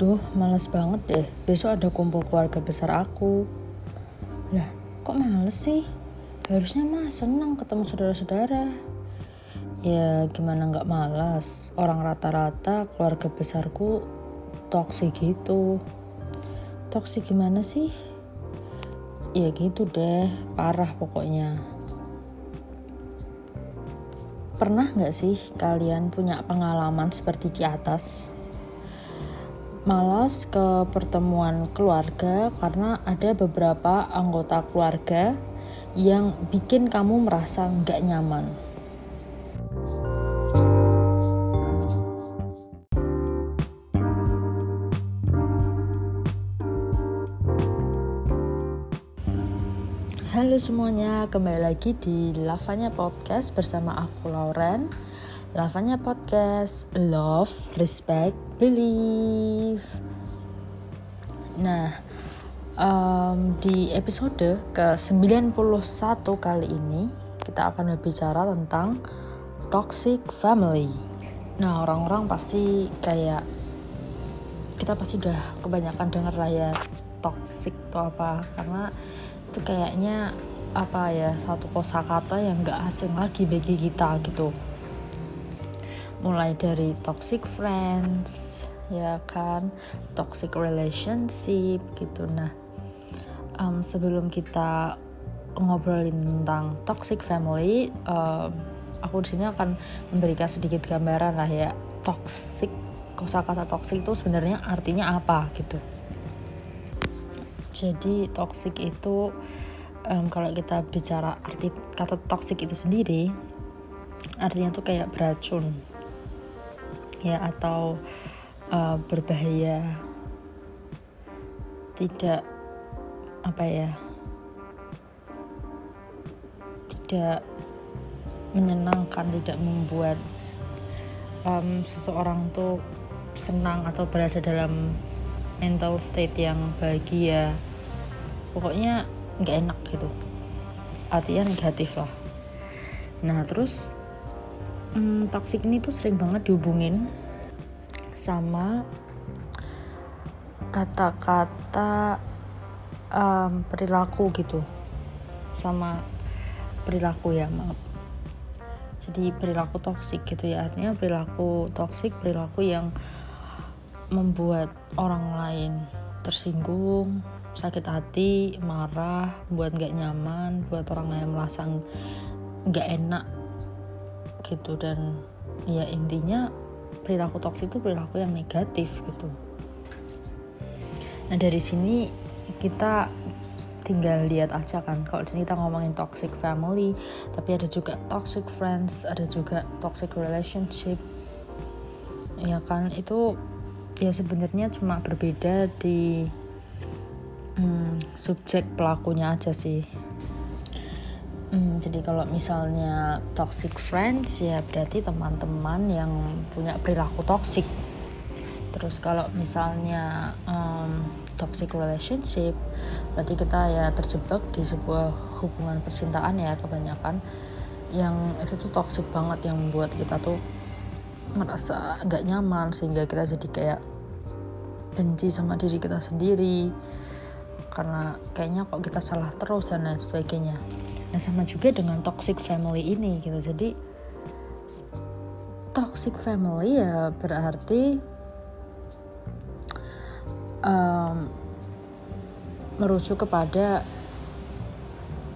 Duh, males banget deh. Besok ada kumpul keluarga besar aku. Lah, kok males sih? Harusnya mah senang ketemu saudara-saudara. Ya, gimana nggak malas? Orang rata-rata keluarga besarku toksik gitu. Toksik gimana sih? Ya gitu deh, parah pokoknya. Pernah nggak sih kalian punya pengalaman seperti di atas? Malas ke pertemuan keluarga karena ada beberapa anggota keluarga yang bikin kamu merasa nggak nyaman. Halo semuanya, kembali lagi di Lavanya Podcast bersama aku Lauren. Lavanya Podcast, Love, Respect, Believe. Nah, um, di episode ke-91 kali ini kita akan berbicara tentang toxic family. Nah, orang-orang pasti kayak kita pasti udah kebanyakan dengar lah ya toxic itu apa karena itu kayaknya apa ya satu kosakata yang gak asing lagi bagi kita gitu mulai dari toxic friends ya kan? Toxic relationship gitu. Nah um, sebelum kita ngobrolin tentang toxic family um, aku di sini akan memberikan sedikit gambaran lah ya. Toxic kosakata toxic itu sebenarnya artinya apa gitu. Jadi toxic itu um, kalau kita bicara arti kata toxic itu sendiri artinya tuh kayak beracun ya atau uh, berbahaya. Tidak apa ya tidak menyenangkan tidak membuat um, seseorang tuh senang atau berada dalam mental state yang bahagia. Pokoknya nggak enak gitu. Artinya negatif lah. Nah terus hmm, toxic ini tuh sering banget dihubungin sama kata-kata um, perilaku gitu. Sama perilaku ya maaf. Jadi perilaku toksik gitu ya. Artinya perilaku toksik perilaku yang membuat orang lain tersinggung sakit hati marah buat nggak nyaman buat orang lain merasa nggak enak gitu. Dan ya intinya perilaku toksik itu perilaku yang negatif gitu. Nah dari sini kita tinggal lihat aja kan. Kalau sini kita ngomongin toxic family tapi ada juga toxic friends ada juga toxic relationship. Ya kan itu ya sebenarnya cuma berbeda di hmm, subjek pelakunya aja sih Hmm, jadi kalau misalnya toxic friends ya berarti teman-teman yang punya perilaku toxic. Terus kalau misalnya um, toxic relationship berarti kita ya terjebak di sebuah hubungan percintaan ya kebanyakan. Yang itu tuh toxic banget yang membuat kita tuh merasa gak nyaman sehingga kita jadi kayak benci sama diri kita sendiri. Karena kayaknya kok kita salah terus dan lain sebagainya Nah sama juga dengan toxic family ini gitu. Jadi toxic family ya berarti um, merujuk kepada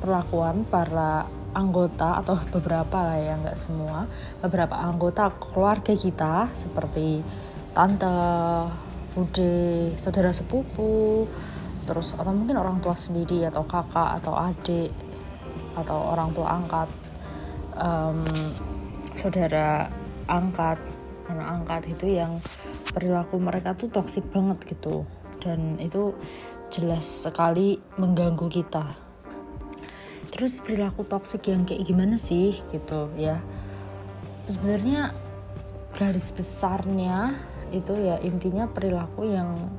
perlakuan para anggota atau beberapa lah ya nggak semua beberapa anggota keluarga kita seperti tante, bude, saudara sepupu, terus atau mungkin orang tua sendiri atau kakak atau adik atau orang tua angkat um, saudara angkat anak angkat itu yang perilaku mereka tuh toksik banget gitu. Dan itu jelas sekali mengganggu kita. Terus perilaku toksik yang kayak gimana sih gitu ya? Sebenarnya garis besarnya itu ya intinya perilaku yang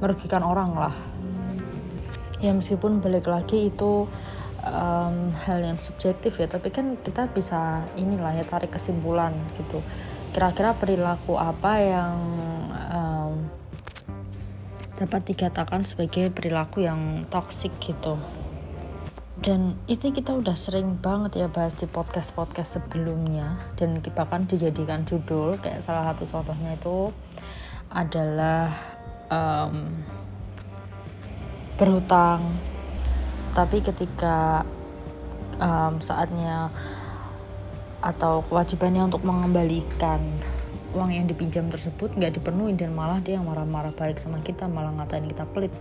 merugikan orang lah. Ya meskipun balik lagi itu um, hal yang subjektif ya tapi kan kita bisa inilah ya tarik kesimpulan gitu. Kira-kira perilaku apa yang um, dapat dikatakan sebagai perilaku yang toksik gitu. Dan itu kita udah sering banget ya bahas di podcast-podcast sebelumnya dan bahkan dijadikan judul kayak salah satu contohnya itu adalah um, berhutang tapi ketika um, saatnya atau kewajibannya untuk mengembalikan uang yang dipinjam tersebut nggak dipenuhi dan malah dia yang marah-marah balik sama kita malah ngatain kita pelit.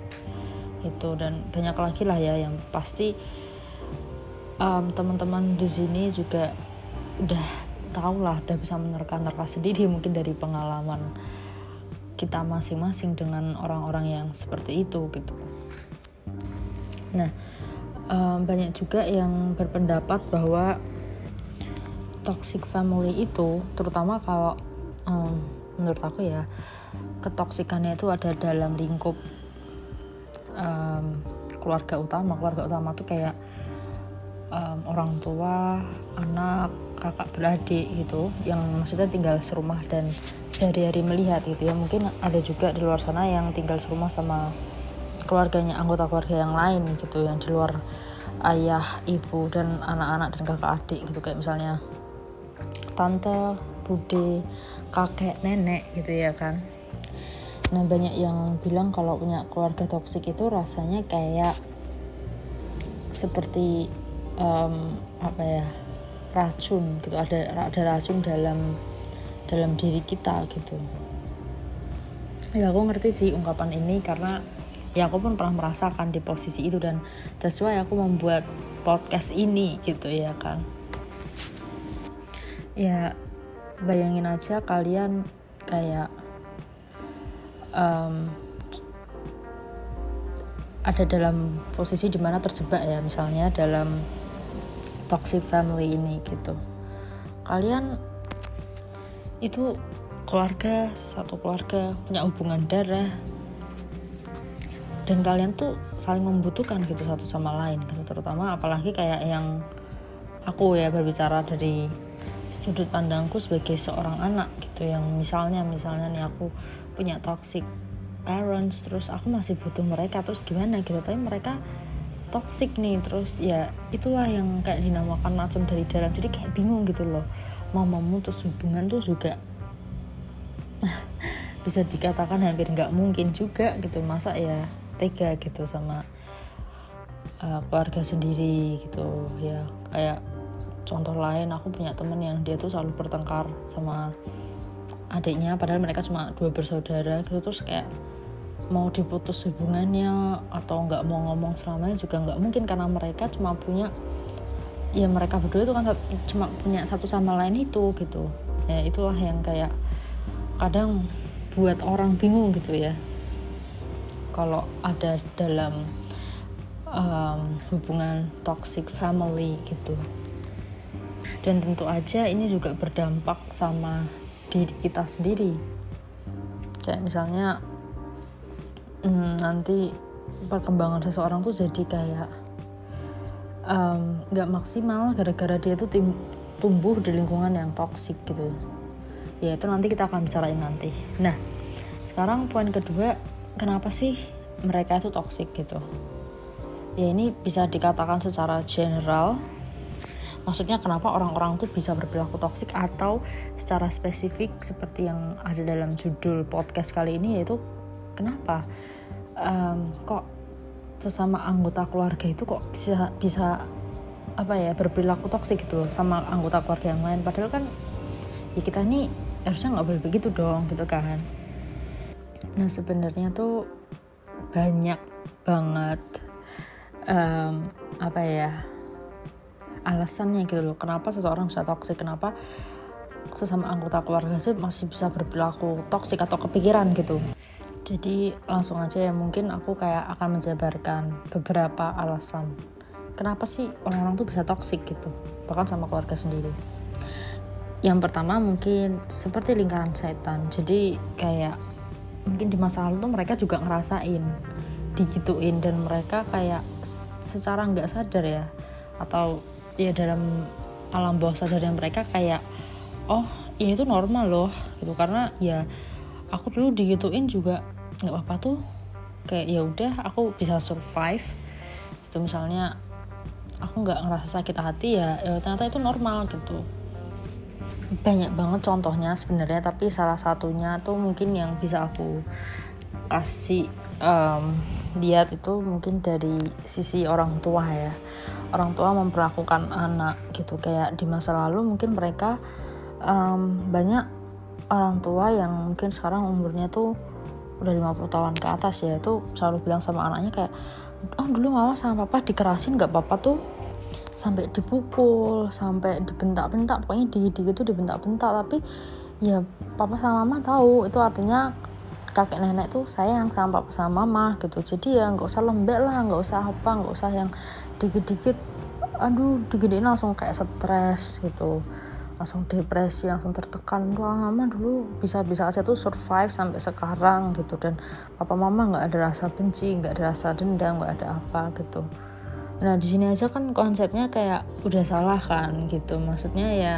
Itu dan banyak lagi lah ya yang pasti um, teman-teman di sini juga udah tau lah udah bisa menerka-nerka sendiri mungkin dari pengalaman kita masing-masing dengan orang-orang yang seperti itu gitu. Nah um, banyak juga yang berpendapat bahwa toxic family itu terutama kalau um, menurut aku ya ketoksikannya itu ada dalam lingkup um, keluarga utama. Keluarga utama tuh kayak um, orang tua anak kakak beradik gitu yang maksudnya tinggal serumah dan sehari-hari melihat gitu ya. Mungkin ada juga di luar sana yang tinggal serumah sama keluarganya anggota keluarga yang lain gitu yang di luar ayah ibu dan anak-anak dan kakak adik gitu. Kayak misalnya tante bude kakek nenek gitu ya kan. Nah banyak yang bilang kalau punya keluarga toksik itu rasanya kayak seperti um, apa ya racun gitu. Ada ada racun dalam dalam diri kita gitu. Ya aku ngerti sih ungkapan ini karena ya aku pun pernah merasakan di posisi itu dan that's why aku membuat podcast ini gitu ya kan ya bayangin aja kalian kayak um, ada dalam posisi di mana terjebak ya misalnya dalam toxic family ini gitu. Kalian itu keluarga satu keluarga punya hubungan darah dan kalian tuh saling membutuhkan gitu satu sama lain gitu terutama apalagi kayak yang aku ya berbicara dari sudut pandangku sebagai seorang anak gitu yang misalnya misalnya nih aku punya toxic parents terus aku masih butuh mereka terus gimana gitu tapi mereka toxic nih terus ya itulah yang kayak dinamakan racun dari dalam jadi kayak bingung gitu loh mau memutus hubungan tuh juga bisa dikatakan hampir nggak mungkin juga gitu masa ya tega gitu sama uh, keluarga sendiri gitu. Ya kayak contoh lain aku punya temen yang dia tuh selalu bertengkar sama adiknya padahal mereka cuma dua bersaudara gitu. Terus kayak mau diputus hubungannya atau nggak mau ngomong selamanya juga nggak mungkin karena mereka cuma punya ya mereka berdua itu kan cuma punya satu sama lain itu gitu. Ya itulah yang kayak kadang buat orang bingung gitu ya kalau ada dalam um, hubungan toxic family gitu. Dan tentu aja ini juga berdampak sama diri kita sendiri. Kayak misalnya hmm, nanti perkembangan seseorang tuh jadi kayak nggak um, maksimal gara-gara dia tuh tim, tumbuh di lingkungan yang toksik gitu. Ya itu nanti kita akan bicarain nanti. Nah sekarang poin kedua kenapa sih mereka itu toksik gitu? Ya ini bisa dikatakan secara general. Maksudnya kenapa orang-orang tuh bisa berperilaku toksik atau secara spesifik seperti yang ada dalam judul podcast kali ini yaitu kenapa? Um, kok sesama anggota keluarga itu kok bisa bisa apa ya berperilaku toksik gitu sama anggota keluarga yang lain? Padahal kan ya kita ini harusnya nggak boleh begitu dong gitu kan nah sebenarnya tuh banyak banget um, apa ya alasannya gitu loh. Kenapa seseorang bisa toksik kenapa sesama anggota keluarga sih masih bisa berperilaku toksik atau kepikiran gitu? Jadi langsung aja ya mungkin aku kayak akan menjabarkan beberapa alasan kenapa sih orang-orang tuh bisa toksik gitu bahkan sama keluarga sendiri. Yang pertama mungkin seperti lingkaran setan. Jadi kayak mungkin di masa lalu tuh mereka juga ngerasain digituin dan mereka kayak secara nggak sadar ya atau ya dalam alam bawah sadarnya mereka kayak oh ini tuh normal loh gitu. Karena ya aku dulu digituin juga nggak apa-apa tuh. Kayak ya udah aku bisa survive. Itu misalnya aku nggak ngerasa sakit hati ya, ya ternyata itu normal gitu banyak banget contohnya sebenarnya tapi salah satunya tuh mungkin yang bisa aku kasih um, lihat itu mungkin dari sisi orang tua ya. Orang tua memperlakukan anak gitu kayak di masa lalu mungkin mereka um, banyak orang tua yang mungkin sekarang umurnya tuh udah 50 tahun ke atas ya itu selalu bilang sama anaknya kayak oh dulu mama sama papa dikerasin gak apa-apa tuh sampai dipukul sampai dibentak-bentak. Pokoknya dikit-dikit tuh dibentak-bentak. Tapi ya papa sama mama tahu. Itu artinya kakek nenek tuh sayang sama papa sama mama gitu. Jadi ya nggak usah lembek lah. Nggak usah apa. Nggak usah yang dikit-dikit aduh dikit langsung kayak stres gitu. Langsung depresi langsung tertekan. Wah mama dulu bisa-bisa aja tuh survive sampai sekarang gitu. Dan papa mama nggak ada rasa benci nggak ada rasa dendam nggak ada apa gitu nah di sini aja kan konsepnya kayak udah salah kan gitu. Maksudnya ya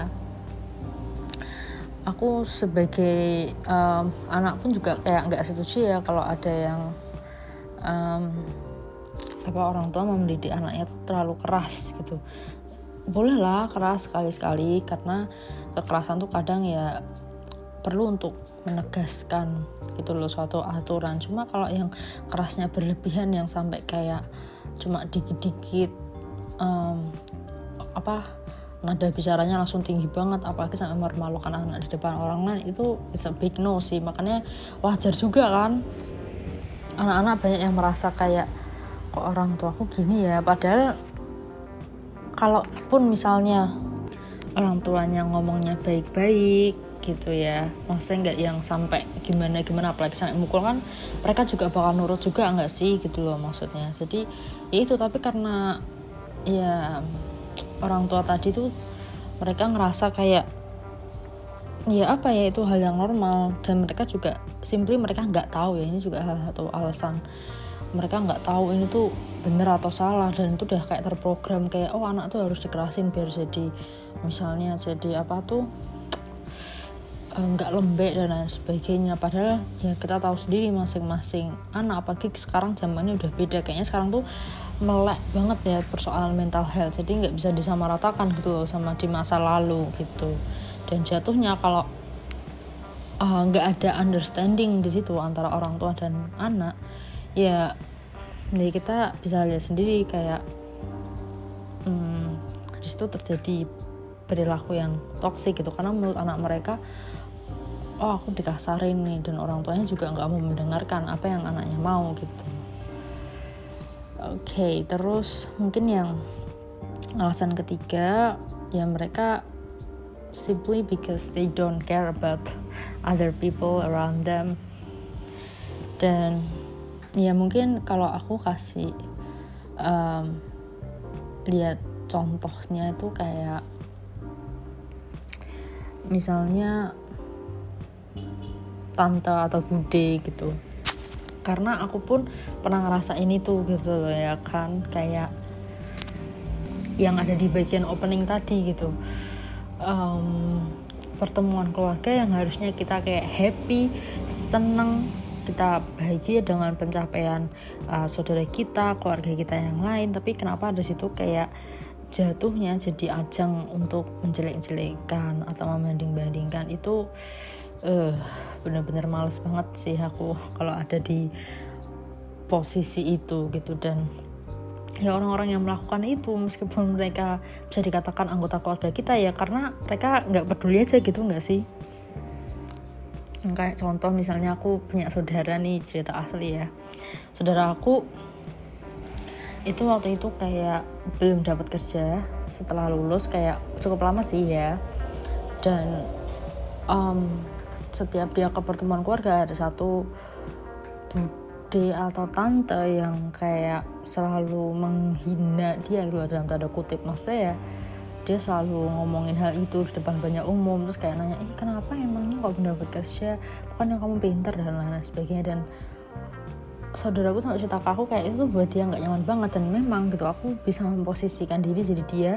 aku sebagai um, anak pun juga kayak nggak setuju ya kalau ada yang um, apa orang tua mendidik anaknya tuh terlalu keras gitu. Bolehlah keras sekali-sekali karena kekerasan tuh kadang ya perlu untuk menegaskan gitu loh suatu aturan. Cuma kalau yang kerasnya berlebihan yang sampai kayak cuma dikit-dikit um, apa nada bicaranya langsung tinggi banget apalagi sampai memalukan anak di depan orang lain itu bisa big no sih. Makanya wajar juga kan anak-anak banyak yang merasa kayak kok orang tuaku gini ya? Padahal kalaupun misalnya orang tuanya ngomongnya baik-baik gitu ya. Maksudnya nggak yang sampai gimana gimana apalagi sampai mukul kan mereka juga bakal nurut juga nggak sih gitu loh maksudnya. Jadi ya itu tapi karena ya orang tua tadi tuh mereka ngerasa kayak ya apa ya itu hal yang normal. Dan mereka juga simply mereka nggak tahu ya ini juga hal satu alasan. Mereka nggak tahu ini tuh bener atau salah. Dan itu udah kayak terprogram kayak oh anak tuh harus dikerasin biar jadi misalnya jadi apa tuh eh, nggak lembek dan lain sebagainya. Padahal ya kita tahu sendiri masing-masing anak apalagi sekarang zamannya udah beda. Kayaknya sekarang tuh melek banget ya persoalan mental health. Jadi nggak bisa disamaratakan gitu loh sama di masa lalu gitu. Dan jatuhnya kalau eh, nggak uh, ada understanding di situ antara orang tua dan anak ya jadi kita bisa lihat sendiri kayak hmm, di situ terjadi perilaku yang toksik gitu. Karena menurut anak mereka oh aku dikasarin nih dan orang tuanya juga nggak mau mendengarkan apa yang anaknya mau gitu. Oke okay, terus mungkin yang alasan ketiga ya mereka simply because they don't care about other people around them. Dan ya mungkin kalau aku kasih um, lihat contohnya itu kayak misalnya tante atau bude gitu. Karena aku pun pernah ngerasa ini tuh gitu loh ya kan kayak yang ada di bagian opening tadi gitu. Um, pertemuan keluarga yang harusnya kita kayak happy seneng kita bahagia dengan pencapaian uh, saudara kita, keluarga kita yang lain, tapi kenapa ada situ kayak jatuhnya jadi ajang untuk menjelek-jelekan atau membanding-bandingkan? Itu uh, bener-bener males banget sih aku kalau ada di posisi itu gitu. Dan ya orang-orang yang melakukan itu meskipun mereka bisa dikatakan anggota keluarga kita ya karena mereka nggak peduli aja gitu nggak sih? Kayak contoh misalnya aku punya saudara nih cerita asli ya. Saudara aku itu waktu itu kayak belum dapat kerja setelah lulus kayak cukup lama sih ya. Dan um, setiap dia ke pertemuan keluarga ada satu bude atau tante yang kayak selalu menghina dia gitu dalam tanda kutip. Maksudnya ya dia selalu ngomongin hal itu di depan banyak umum terus kayak nanya ih kenapa emangnya kok dapat kerja? Bukannya kamu pinter dan lain sebagainya? Dan saudaraku sampai cerita aku kayak itu buat dia nggak nyaman banget. Dan memang gitu aku bisa memposisikan diri jadi dia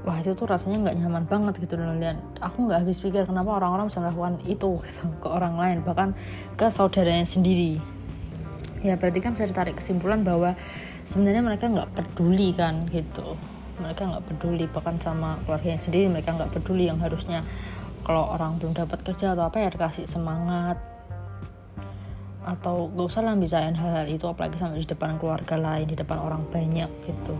wah itu tuh rasanya nggak nyaman banget gitu dan lihat aku nggak habis pikir kenapa orang-orang bisa melakukan itu gitu ke orang lain bahkan ke saudaranya sendiri. Ya berarti kan bisa ditarik kesimpulan bahwa sebenarnya mereka nggak peduli kan gitu. Mereka nggak peduli bahkan sama keluarganya sendiri mereka nggak peduli yang harusnya kalau orang belum dapat kerja atau apa ya dikasih semangat. Atau gak usah lah bicarain hal-hal itu apalagi sampai di depan keluarga lain di depan orang banyak gitu.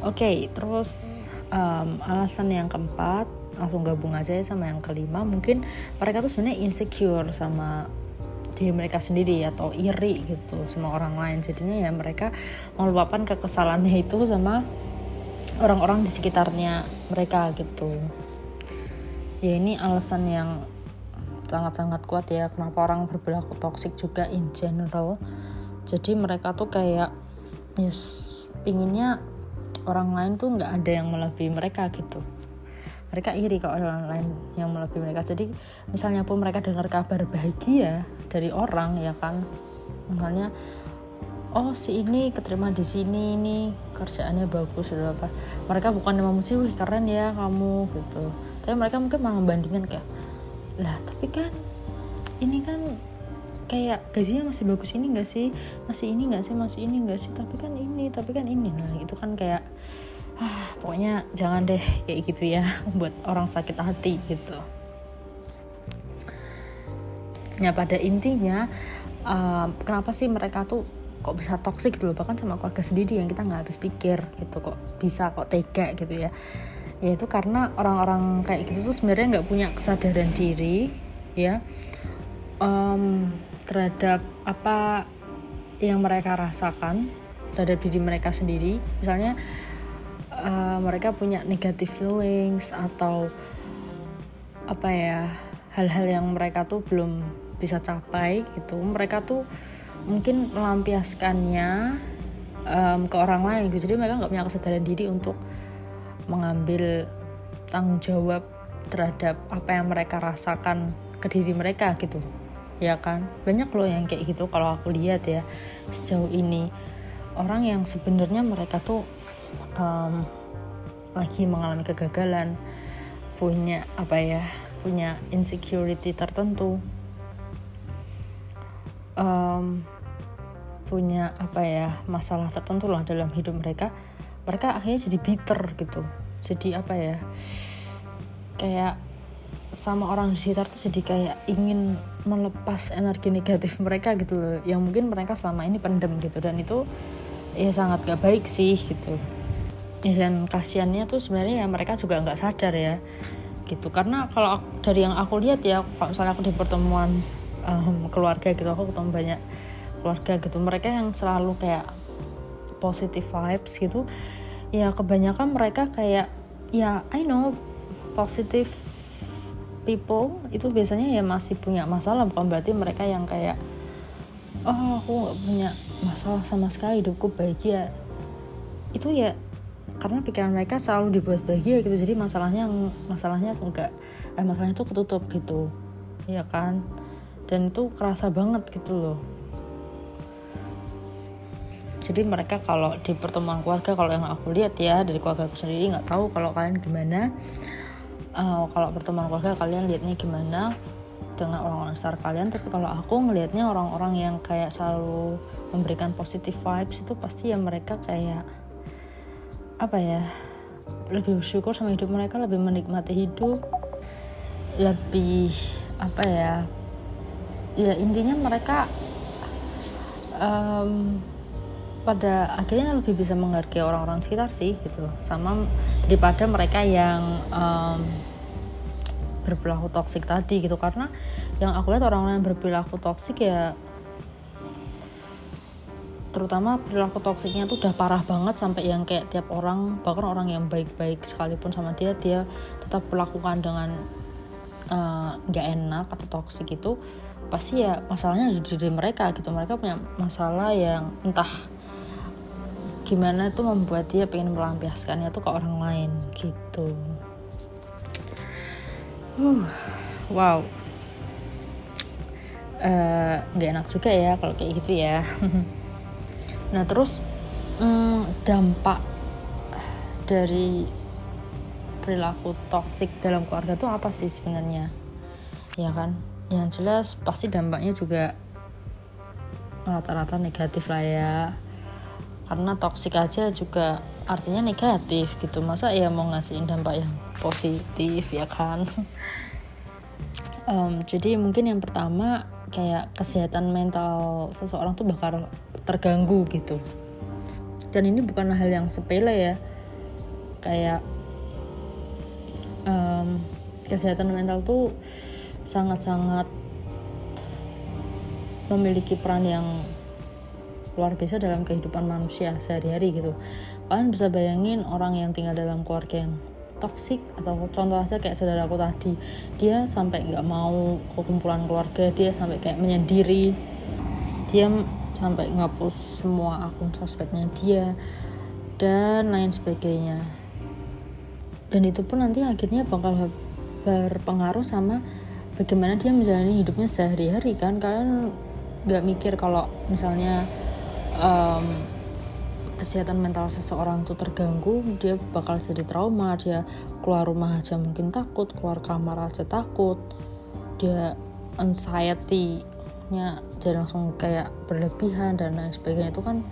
Oke okay, terus um, alasan yang keempat langsung gabung aja sama yang kelima mungkin mereka tuh sebenarnya insecure sama diri mereka sendiri atau iri gitu sama orang lain. Jadinya ya mereka meluapkan kekesalannya itu sama orang-orang di sekitarnya mereka gitu. Ya ini alasan yang sangat-sangat kuat ya kenapa orang berperilaku toxic juga in general. Jadi mereka tuh kayak yes pinginnya orang lain tuh nggak ada yang melebihi mereka gitu. Mereka iri kalau orang lain yang melebihi mereka. Jadi misalnya pun mereka dengar kabar bahagia dari orang ya kan? Misalnya oh si ini keterima di sini ini kerjaannya bagus atau apa. Mereka bukan memuji wih keren ya kamu gitu. Tapi mereka mungkin malah membandingkan kayak lah tapi kan ini kan kayak gajinya masih bagus ini gak sih? Masih ini gak sih? Masih ini gak sih? Tapi kan ini tapi kan ini. Nah itu kan kayak ah, pokoknya jangan deh kayak gitu ya buat orang sakit hati gitu. Ya pada intinya uh, kenapa sih mereka tuh kok bisa toxic gitu loh? Bahkan sama keluarga sendiri yang kita nggak habis pikir gitu kok bisa kok tega gitu ya. Ya itu karena orang-orang kayak gitu tuh sebenarnya nggak punya kesadaran diri ya. Um, terhadap apa yang mereka rasakan terhadap diri mereka sendiri. Misalnya uh, mereka punya negative feelings atau apa ya hal-hal yang mereka tuh belum bisa capai gitu. Mereka tuh mungkin melampiaskannya um, ke orang lain gitu. Jadi mereka nggak punya kesadaran diri untuk mengambil tanggung jawab terhadap apa yang mereka rasakan ke diri mereka gitu ya kan? Banyak loh yang kayak gitu kalau aku lihat ya. Sejauh ini orang yang sebenarnya mereka tuh um, lagi mengalami kegagalan punya apa ya punya insecurity tertentu um, punya apa ya masalah tertentu lah dalam hidup mereka mereka akhirnya jadi bitter gitu. Jadi apa ya kayak sama orang di sekitar tuh jadi kayak ingin melepas energi negatif mereka gitu loh. Yang mungkin mereka selama ini pendem gitu dan itu ya sangat gak baik sih gitu. Ya dan kasihannya tuh sebenarnya ya mereka juga nggak sadar ya gitu. Karena kalau dari yang aku lihat ya kalau misalnya aku di pertemuan um, keluarga gitu aku ketemu banyak keluarga gitu mereka yang selalu kayak positive vibes gitu ya kebanyakan mereka kayak ya I know positive people itu biasanya ya masih punya masalah. Bukan berarti mereka yang kayak oh aku nggak punya masalah sama sekali hidupku bahagia. Itu ya karena pikiran mereka selalu dibuat bahagia gitu. Jadi masalahnya masalahnya enggak eh, masalahnya itu ketutup gitu. Ya kan? Dan itu kerasa banget gitu loh. Jadi mereka kalau di pertemuan keluarga kalau yang aku lihat ya dari keluarga aku sendiri nggak tahu kalau kalian gimana uh, kalau pertemuan keluarga kalian lihatnya gimana? Dengan orang-orang sekitar kalian tapi kalau aku ngelihatnya orang-orang yang kayak selalu memberikan positive vibes itu pasti ya mereka kayak apa ya lebih bersyukur sama hidup mereka lebih menikmati hidup lebih apa ya ya intinya mereka um, pada akhirnya lebih bisa menghargai orang-orang sekitar sih gitu. Sama daripada mereka yang um, berperilaku toksik tadi gitu. Karena yang aku lihat orang-orang yang berperilaku toksik ya terutama perilaku toksiknya tuh udah parah banget sampai yang kayak tiap orang bahkan orang yang baik-baik sekalipun sama dia dia tetap melakukan dengan eh, nggak uh, enak atau toksik itu pasti ya masalahnya di diri mereka gitu. Mereka punya masalah yang entah gimana tuh membuat dia pengen melampiaskannya tuh ke orang lain gitu. Uh, wow. Eh, nggak uh, enak juga ya kalau kayak gitu ya. Nah terus hmm, dampak dari perilaku toksik dalam keluarga itu apa sih sebenarnya? Ya kan? Yang jelas pasti dampaknya juga rata-rata negatif lah ya karena toksik aja juga artinya negatif gitu. Masa ya mau ngasihin dampak yang positif ya kan? Um, jadi mungkin yang pertama kayak kesehatan mental seseorang tuh bakal terganggu gitu. Dan ini bukan hal yang sepele ya. Kayak um, kesehatan mental tuh sangat-sangat memiliki peran yang luar biasa dalam kehidupan manusia sehari-hari gitu. Kalian bisa bayangin orang yang tinggal dalam keluarga yang toksik atau contoh aja kayak saudaraku tadi. Dia sampai nggak mau ke kumpulan keluarga dia sampai kayak menyendiri. Dia sampai ngapus semua akun sosmednya dia dan lain sebagainya. Dan itu pun nanti akhirnya bakal berpengaruh sama bagaimana dia menjalani hidupnya sehari-hari kan. Kalian nggak mikir kalau misalnya um, kesehatan mental seseorang itu terganggu dia bakal jadi trauma dia keluar rumah aja mungkin takut keluar kamar aja takut. Dia anxiety-nya dia langsung kayak berlebihan dan lain sebagainya. Itu kan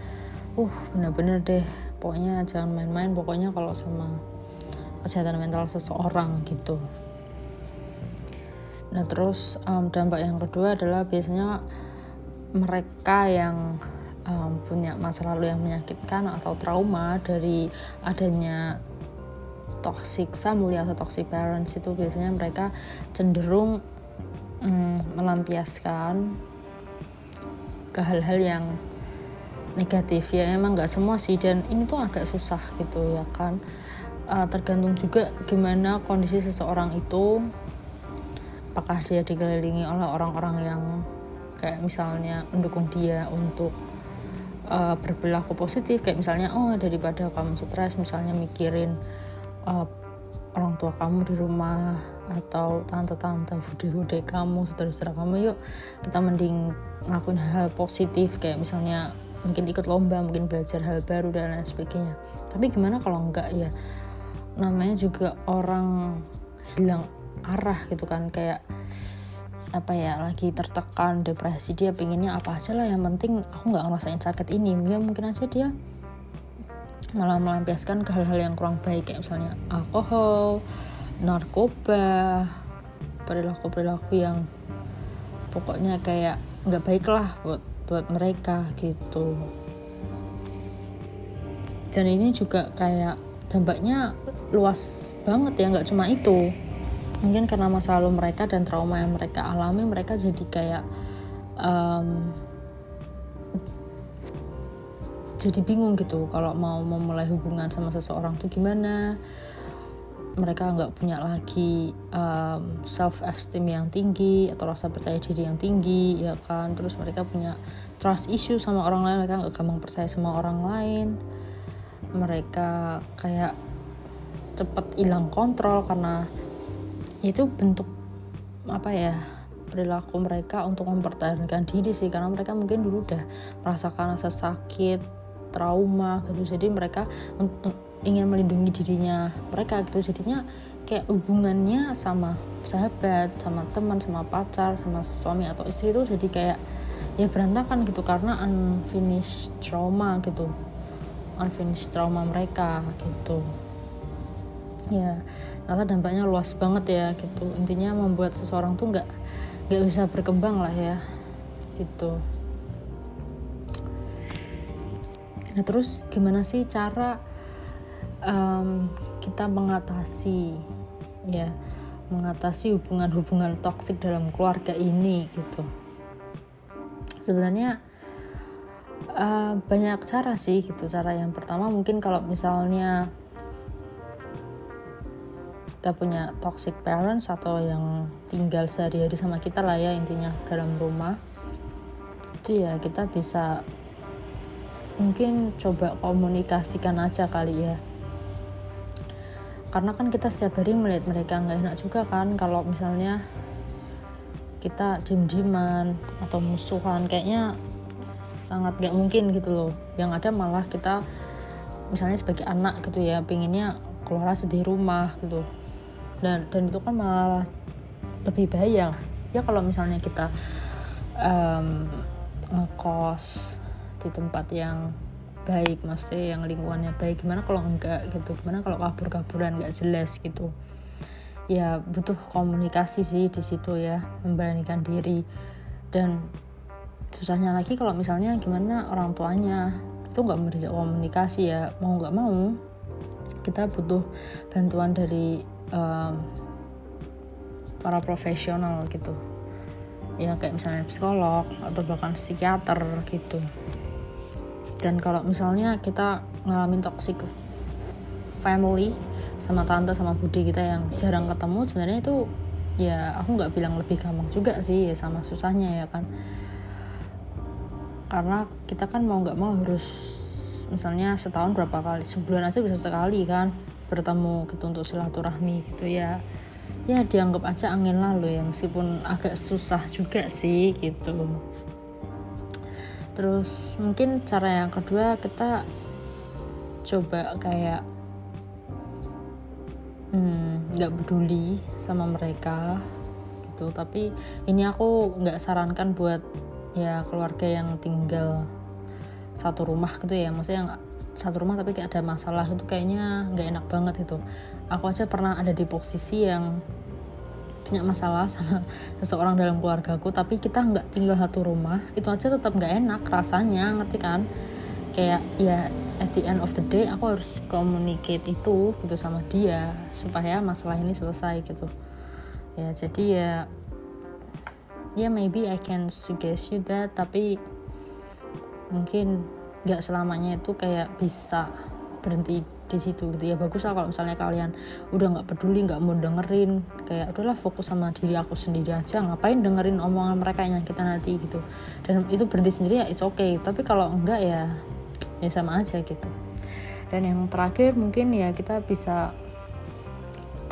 uh bener-bener deh. Pokoknya jangan main-main pokoknya kalau sama kesehatan mental seseorang gitu. Nah terus um, dampak yang kedua adalah biasanya mereka yang um, punya masa lalu yang menyakitkan atau trauma dari adanya toxic family atau toxic parents itu biasanya mereka cenderung um, melampiaskan ke hal-hal yang negatif. Ya emang nggak semua sih dan ini tuh agak susah gitu ya kan? Uh, tergantung juga gimana kondisi seseorang itu. Apakah dia dikelilingi oleh orang-orang yang kayak misalnya mendukung dia untuk uh, berperilaku positif kayak misalnya oh daripada kamu stres misalnya mikirin uh, orang tua kamu di rumah atau tante-tante bude-bude kamu saudara-saudara kamu yuk kita mending ngelakuin hal positif kayak misalnya mungkin ikut lomba mungkin belajar hal baru dan lain sebagainya. Tapi gimana kalau enggak ya? Namanya juga orang hilang arah gitu kan kayak apa ya lagi tertekan depresi dia pinginnya apa aja lah. Yang penting aku nggak ngerasain sakit ini. Ya mungkin aja dia malah melampiaskan ke hal-hal yang kurang baik kayak misalnya alkohol narkoba perilaku-perilaku yang pokoknya kayak nggak baik lah buat buat mereka gitu. Dan ini juga kayak dampaknya luas banget ya nggak cuma itu mungkin karena masa lalu mereka dan trauma yang mereka alami mereka jadi kayak um, jadi bingung gitu. Kalau mau memulai hubungan sama seseorang tuh gimana? Mereka nggak punya lagi um, self esteem yang tinggi atau rasa percaya diri yang tinggi ya kan? Terus mereka punya trust issue sama orang lain mereka nggak gampang percaya sama orang lain. Mereka kayak cepet hilang kontrol karena itu bentuk apa ya perilaku mereka untuk mempertahankan diri sih. Karena mereka mungkin dulu udah merasakan rasa sakit trauma gitu. Jadi mereka ingin melindungi dirinya mereka gitu. Jadinya kayak hubungannya sama sahabat sama teman sama pacar sama suami atau istri itu jadi kayak ya berantakan gitu. Karena unfinished trauma gitu. Unfinished trauma mereka gitu ya ternyata dampaknya luas banget ya gitu. Intinya membuat seseorang tuh nggak nggak bisa berkembang lah ya gitu. Nah terus gimana sih cara um, kita mengatasi ya mengatasi hubungan-hubungan toksik dalam keluarga ini gitu? Sebenarnya uh, banyak cara sih gitu. Cara yang pertama mungkin kalau misalnya kita punya toxic parents atau yang tinggal sehari-hari sama kita lah ya intinya dalam rumah. Itu ya kita bisa mungkin coba komunikasikan aja kali ya. Karena kan kita setiap hari melihat mereka nggak enak juga kan kalau misalnya kita diem-dieman atau musuhan kayaknya sangat gak mungkin gitu loh. Yang ada malah kita misalnya sebagai anak gitu ya pinginnya keluar sedih rumah gitu dan dan itu kan malah lebih bahaya. Ya kalau misalnya kita um, ngekos di tempat yang baik maksudnya yang lingkungannya baik gimana kalau enggak gitu? Gimana kalau kabur-kaburan nggak jelas gitu? Ya butuh komunikasi sih di situ ya memberanikan diri. Dan susahnya lagi kalau misalnya gimana orang tuanya. Itu nggak bisa komunikasi ya mau nggak mau kita butuh bantuan dari um, para profesional gitu. Ya kayak misalnya psikolog atau bahkan psikiater gitu. Dan kalau misalnya kita ngalamin toxic family sama tante sama budi kita yang jarang ketemu sebenarnya itu ya aku nggak bilang lebih gampang juga sih ya sama susahnya ya kan. Karena kita kan mau nggak mau harus misalnya setahun berapa kali sebulan aja bisa sekali kan bertemu gitu untuk silaturahmi gitu ya. Ya dianggap aja angin lalu ya meskipun agak susah juga sih gitu. Terus mungkin cara yang kedua kita coba kayak hmm, nggak hmm, peduli sama mereka gitu. Tapi ini aku nggak sarankan buat ya keluarga yang tinggal satu rumah gitu ya. Maksudnya yang satu rumah tapi kayak ada masalah itu kayaknya nggak enak banget itu aku aja pernah ada di posisi yang punya masalah sama seseorang dalam keluargaku tapi kita nggak tinggal satu rumah itu aja tetap nggak enak rasanya ngerti kan? Kayak ya at the end of the day aku harus communicate itu gitu sama dia supaya masalah ini selesai gitu. Ya jadi ya ya maybe I can suggest you that tapi mungkin nggak selamanya itu kayak bisa berhenti di situ gitu. Ya bagus lah kalau misalnya kalian udah nggak peduli nggak mau dengerin kayak udahlah fokus sama diri aku sendiri aja. Ngapain dengerin omongan mereka yang kita nanti gitu. Dan itu berhenti sendiri ya it's okay. Tapi kalau enggak ya ya sama aja gitu. Dan yang terakhir mungkin ya kita bisa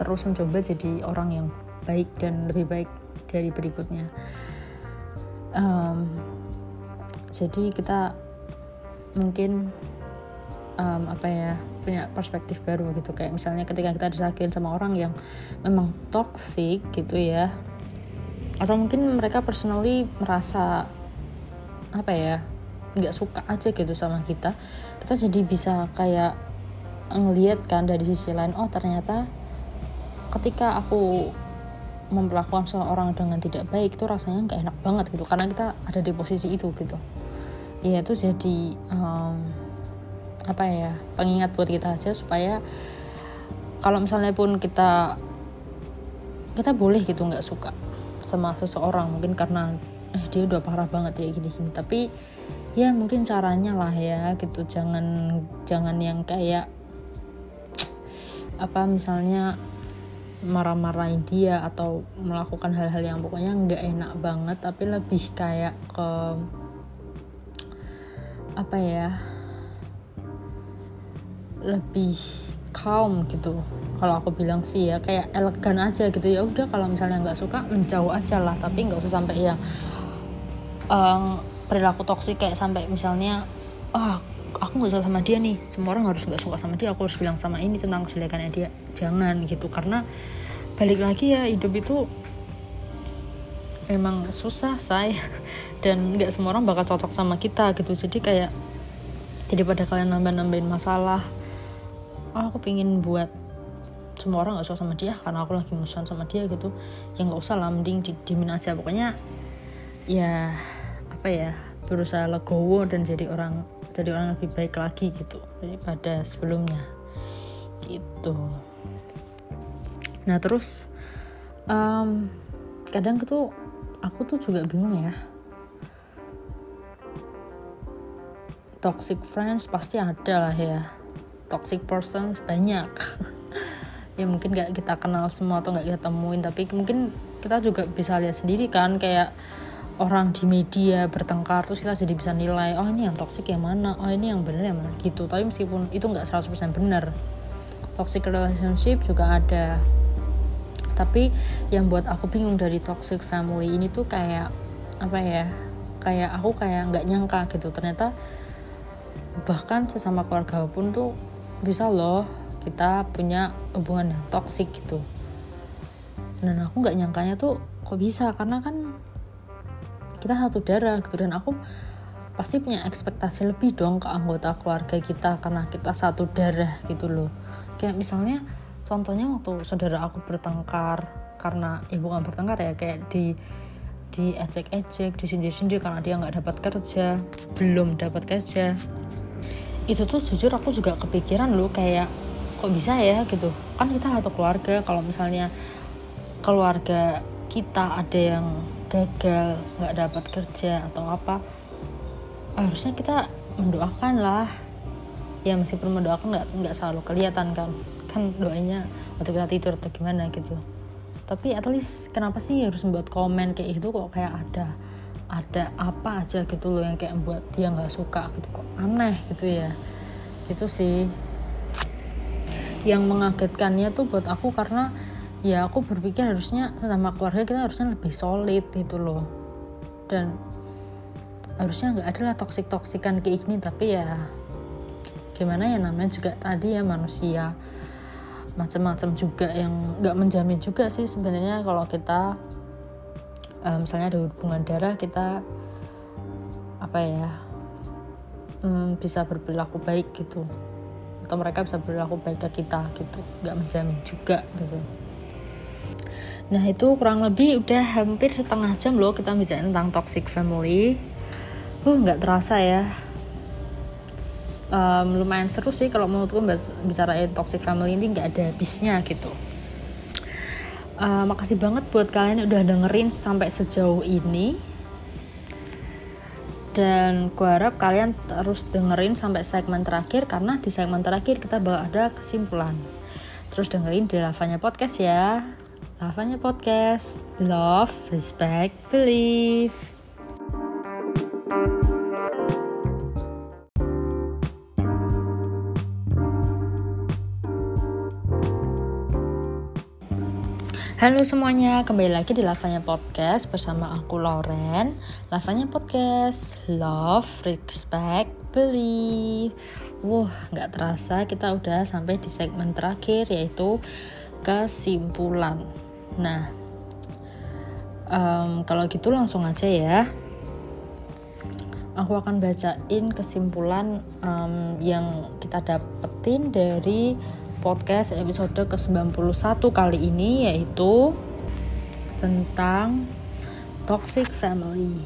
terus mencoba jadi orang yang baik dan lebih baik dari berikutnya. Um, jadi kita mungkin um, apa ya punya perspektif baru gitu. Kayak misalnya ketika kita disakitin sama orang yang memang toxic gitu ya atau mungkin mereka personally merasa apa ya nggak suka aja gitu sama kita kita jadi bisa kayak ngelihat kan dari sisi lain oh ternyata ketika aku memperlakukan seorang dengan tidak baik itu rasanya nggak enak banget gitu. Karena kita ada di posisi itu gitu ya itu jadi um, apa ya pengingat buat kita aja supaya kalau misalnya pun kita kita boleh gitu nggak suka sama seseorang mungkin karena eh dia udah parah banget ya gini-gini tapi ya mungkin caranya lah ya gitu jangan jangan yang kayak apa misalnya marah-marahin dia atau melakukan hal-hal yang pokoknya nggak enak banget tapi lebih kayak ke apa ya lebih calm gitu. Kalau aku bilang sih ya kayak elegan aja gitu. Ya udah kalau misalnya nggak suka menjauh aja lah. Tapi nggak usah sampai yang um, perilaku toksik kayak sampai misalnya ah oh, aku nggak suka sama dia nih. Semua orang harus nggak suka sama dia. Aku harus bilang sama ini tentang kejelekannya dia. Jangan gitu. Karena balik lagi ya hidup itu emang susah say. Dan nggak semua orang bakal cocok sama kita gitu. Jadi kayak daripada kalian nambah-nambahin masalah oh aku pingin buat semua orang gak suka sama dia karena aku lagi musuhan sama dia gitu. Ya nggak usah lah mending di dimin aja. Pokoknya ya apa ya berusaha legowo dan jadi orang jadi orang lebih baik lagi gitu daripada sebelumnya. Gitu. Nah terus um, kadang tuh aku tuh juga bingung ya. Toxic friends pasti ada lah ya. Toxic person banyak. Ya mungkin gak kita kenal semua atau gak kita temuin tapi mungkin kita juga bisa lihat sendiri kan kayak orang di media bertengkar terus kita jadi bisa nilai oh ini yang toxic yang mana? Oh ini yang benar yang mana? Gitu. Tapi meskipun itu nggak 100% benar toxic relationship juga ada tapi yang buat aku bingung dari toxic family ini tuh kayak apa ya kayak aku kayak nggak nyangka gitu. Ternyata bahkan sesama keluarga pun tuh bisa loh kita punya hubungan yang toksik gitu. Dan aku nggak nyangkanya tuh kok bisa karena kan kita satu darah gitu. Dan aku pasti punya ekspektasi lebih dong ke anggota keluarga kita karena kita satu darah gitu loh. Kayak misalnya contohnya waktu saudara aku bertengkar karena ya bukan bertengkar ya kayak di di ejek-ejek disindir-sindir karena dia nggak dapat kerja belum dapat kerja. Itu tuh jujur aku juga kepikiran loh kayak kok bisa ya gitu. Kan kita satu keluarga kalau misalnya keluarga kita ada yang gagal nggak dapat kerja atau apa harusnya kita mendoakan lah. Ya meskipun mendoakan nggak nggak selalu kelihatan kan kan doanya waktu kita tidur atau gimana gitu. Tapi at least kenapa sih harus membuat komen kayak itu kok? Kayak ada ada apa aja gitu loh yang kayak buat dia nggak suka gitu. Kok aneh gitu ya? Gitu sih. Yang mengagetkannya tuh buat aku karena ya aku berpikir harusnya sama keluarga kita harusnya lebih solid gitu loh. Dan harusnya nggak ada lah toksik toksikan kayak gini. Tapi ya gimana ya namanya juga tadi ya manusia macam-macam juga yang nggak menjamin juga sih sebenarnya kalau kita uh, misalnya ada hubungan darah kita apa ya um, bisa berperilaku baik gitu. Atau mereka bisa berperilaku baik ke kita gitu nggak menjamin juga gitu. Nah itu kurang lebih udah hampir setengah jam loh kita bicara tentang toxic family. Uh nggak terasa ya um, lumayan seru sih kalau menurutku bicara toxic family ini nggak ada habisnya gitu. Uh, makasih banget buat kalian yang udah dengerin sampai sejauh ini. Dan gue harap kalian terus dengerin sampai segmen terakhir karena di segmen terakhir kita bakal ada kesimpulan. Terus dengerin di Lavanya Podcast ya. Lavanya Podcast. Love, Respect, Believe Halo semuanya, kembali lagi di Lavanya Podcast bersama aku Loren Lavanya Podcast, Love, Respect, Believe. Wah, nggak terasa kita udah sampai di segmen terakhir yaitu kesimpulan. Nah, um, kalau gitu langsung aja ya. Aku akan bacain kesimpulan um, yang kita dapetin dari podcast episode ke-91 kali ini yaitu tentang toxic family.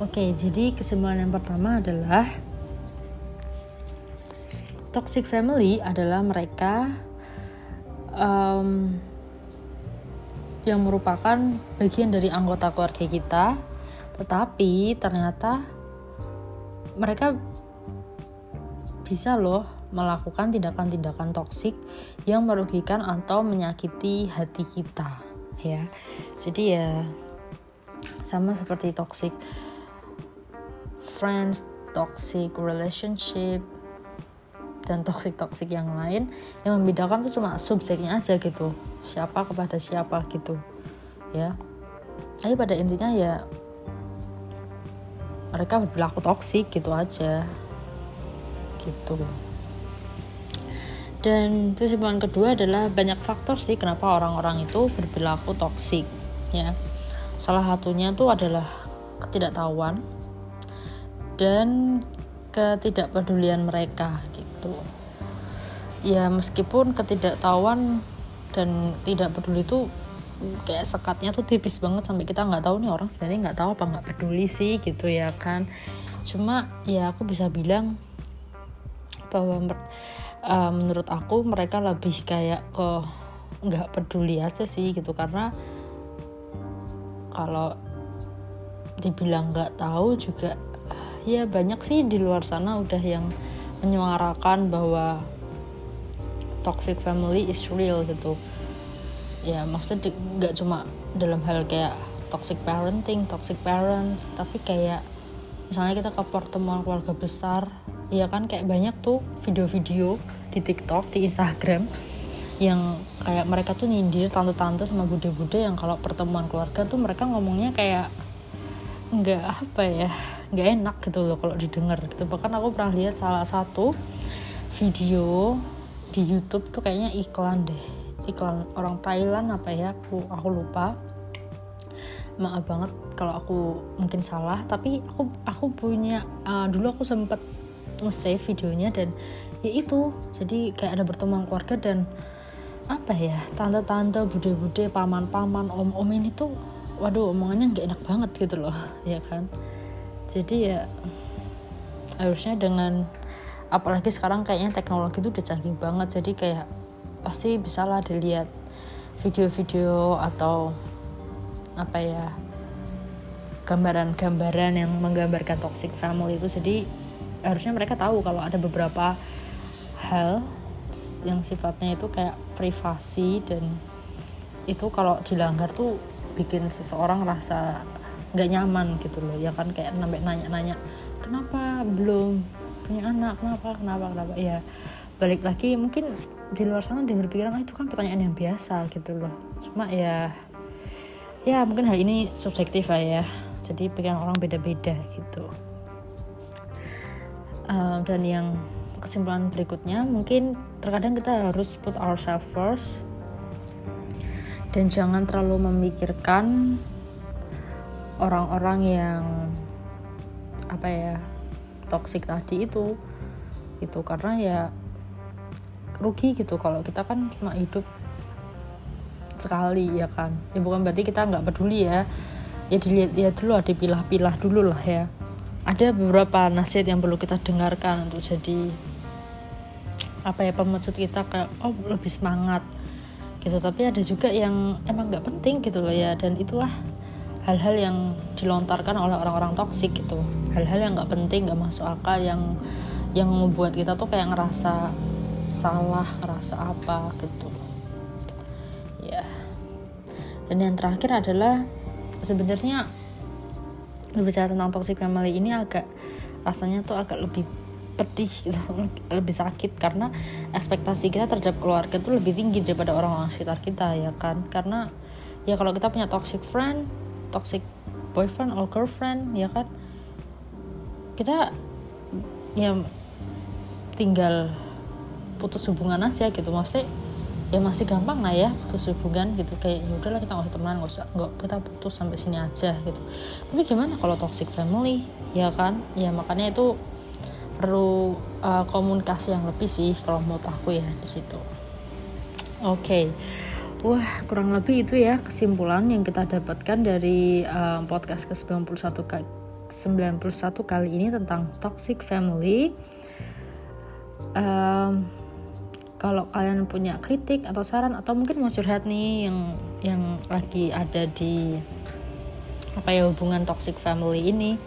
Oke, jadi kesimpulan yang pertama adalah toxic family adalah mereka um, yang merupakan bagian dari anggota keluarga kita, tetapi ternyata mereka bisa loh melakukan tindakan-tindakan toksik yang merugikan atau menyakiti hati kita ya. Jadi ya sama seperti toxic friends toxic relationship dan toxic-toxic yang lain yang membedakan tuh cuma subjeknya aja gitu. Siapa kepada siapa gitu ya. Tapi pada intinya ya mereka berlaku toksik gitu aja. Gitu dan kesimpulan kedua adalah banyak faktor sih kenapa orang-orang itu berperilaku toksik ya. Salah satunya itu adalah ketidaktahuan dan ketidakpedulian mereka gitu. Ya meskipun ketidaktahuan dan tidak peduli itu kayak sekatnya tuh tipis banget sampai kita nggak tahu nih orang sebenarnya nggak tahu apa nggak peduli sih gitu ya kan. Cuma ya aku bisa bilang bahwa uh, menurut aku mereka lebih kayak ke nggak peduli aja sih gitu karena kalau dibilang nggak tahu juga ya banyak sih di luar sana udah yang menyuarakan bahwa toxic family is real gitu. Ya maksudnya nggak cuma dalam hal kayak toxic parenting toxic parents tapi kayak misalnya kita ke pertemuan keluarga besar ya kan kayak banyak tuh video-video di TikTok di Instagram yang kayak mereka tuh nyindir tante-tante sama bude-bude yang kalau pertemuan keluarga tuh mereka ngomongnya kayak nggak apa ya nggak enak gitu loh kalau didengar gitu. Bahkan aku pernah lihat salah satu video di YouTube tuh kayaknya iklan deh iklan orang Thailand apa ya aku aku lupa. Maaf banget kalau aku mungkin salah tapi aku aku punya uh, dulu aku sempat nge-save videonya dan ya itu. Jadi kayak ada pertemuan keluarga dan apa ya tante-tante bude-bude paman-paman om-om ini tuh waduh omongannya nggak enak banget gitu loh ya kan? Jadi ya harusnya dengan apalagi sekarang kayaknya teknologi itu udah canggih banget. Jadi kayak pasti bisa lah dilihat video-video atau apa ya gambaran-gambaran yang menggambarkan toxic family itu. Jadi harusnya mereka tahu kalau ada beberapa hal yang sifatnya itu kayak privasi dan itu kalau dilanggar tuh bikin seseorang rasa nggak nyaman gitu loh. Ya kan kayak sampai nanya-nanya kenapa belum punya anak? Kenapa? Kenapa? Kenapa? Ya balik lagi mungkin di luar sana dia berpikiran ah, itu kan pertanyaan yang biasa gitu loh. Cuma ya ya mungkin hal ini subjektif lah ya. Jadi pikiran orang beda-beda gitu uh, dan yang kesimpulan berikutnya mungkin terkadang kita harus put ourselves first. Dan jangan terlalu memikirkan orang-orang yang apa ya toxic tadi itu. Itu karena ya rugi gitu kalau kita kan cuma hidup sekali ya kan? Ya bukan berarti kita nggak peduli ya. Ya dilihat-lihat dulu dipilah-pilah dulu lah ya ada beberapa nasihat yang perlu kita dengarkan untuk jadi apa ya pemecut kita kayak oh lebih semangat gitu. Tapi ada juga yang emang nggak penting gitu loh ya. Dan itulah hal-hal yang dilontarkan oleh orang-orang toksik gitu. Hal-hal yang nggak penting nggak masuk akal yang yang membuat kita tuh kayak ngerasa salah ngerasa apa gitu. Dan yang terakhir adalah sebenarnya berbicara tentang toxic family ini agak rasanya tuh agak lebih pedih gitu lebih sakit. Karena ekspektasi kita terhadap keluarga tuh lebih tinggi daripada orang-orang sekitar kita ya kan? Karena ya kalau kita punya toxic friend toxic boyfriend or girlfriend ya kan? Kita ya tinggal putus hubungan aja gitu. Maksudnya ya masih gampang lah ya putus hubungan gitu. Kayak ya udahlah kita nggak temenan nggak usah nggak kita putus sampai sini aja gitu. Tapi gimana kalau toxic family? Ya kan? Ya makanya itu perlu uh, komunikasi yang lebih sih kalau menurut aku ya di situ. Oke. Okay. wah kurang lebih itu ya kesimpulan yang kita dapatkan dari uh, podcast ke 91 ke 91 kali ini tentang toxic family. Um, kalau kalian punya kritik atau saran atau mungkin mau curhat nih yang yang lagi ada di apa ya hubungan toxic family ini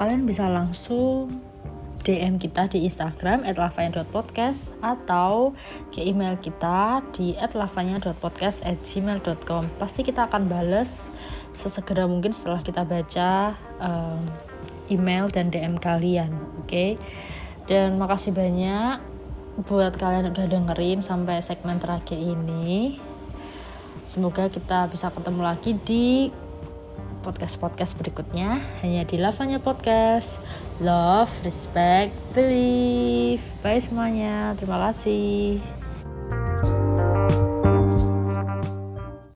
kalian bisa langsung DM kita di Instagram @lavanya.podcast atau ke email kita di @lavanya.podcast@gmail.com. Pasti kita akan bales sesegera mungkin setelah kita baca um, email dan DM kalian, oke? Okay? Dan makasih banyak buat kalian udah dengerin sampai segmen terakhir ini. Semoga kita bisa ketemu lagi di podcast-podcast berikutnya hanya di Lavanya Podcast. Love, respect, believe. Bye semuanya. Terima kasih.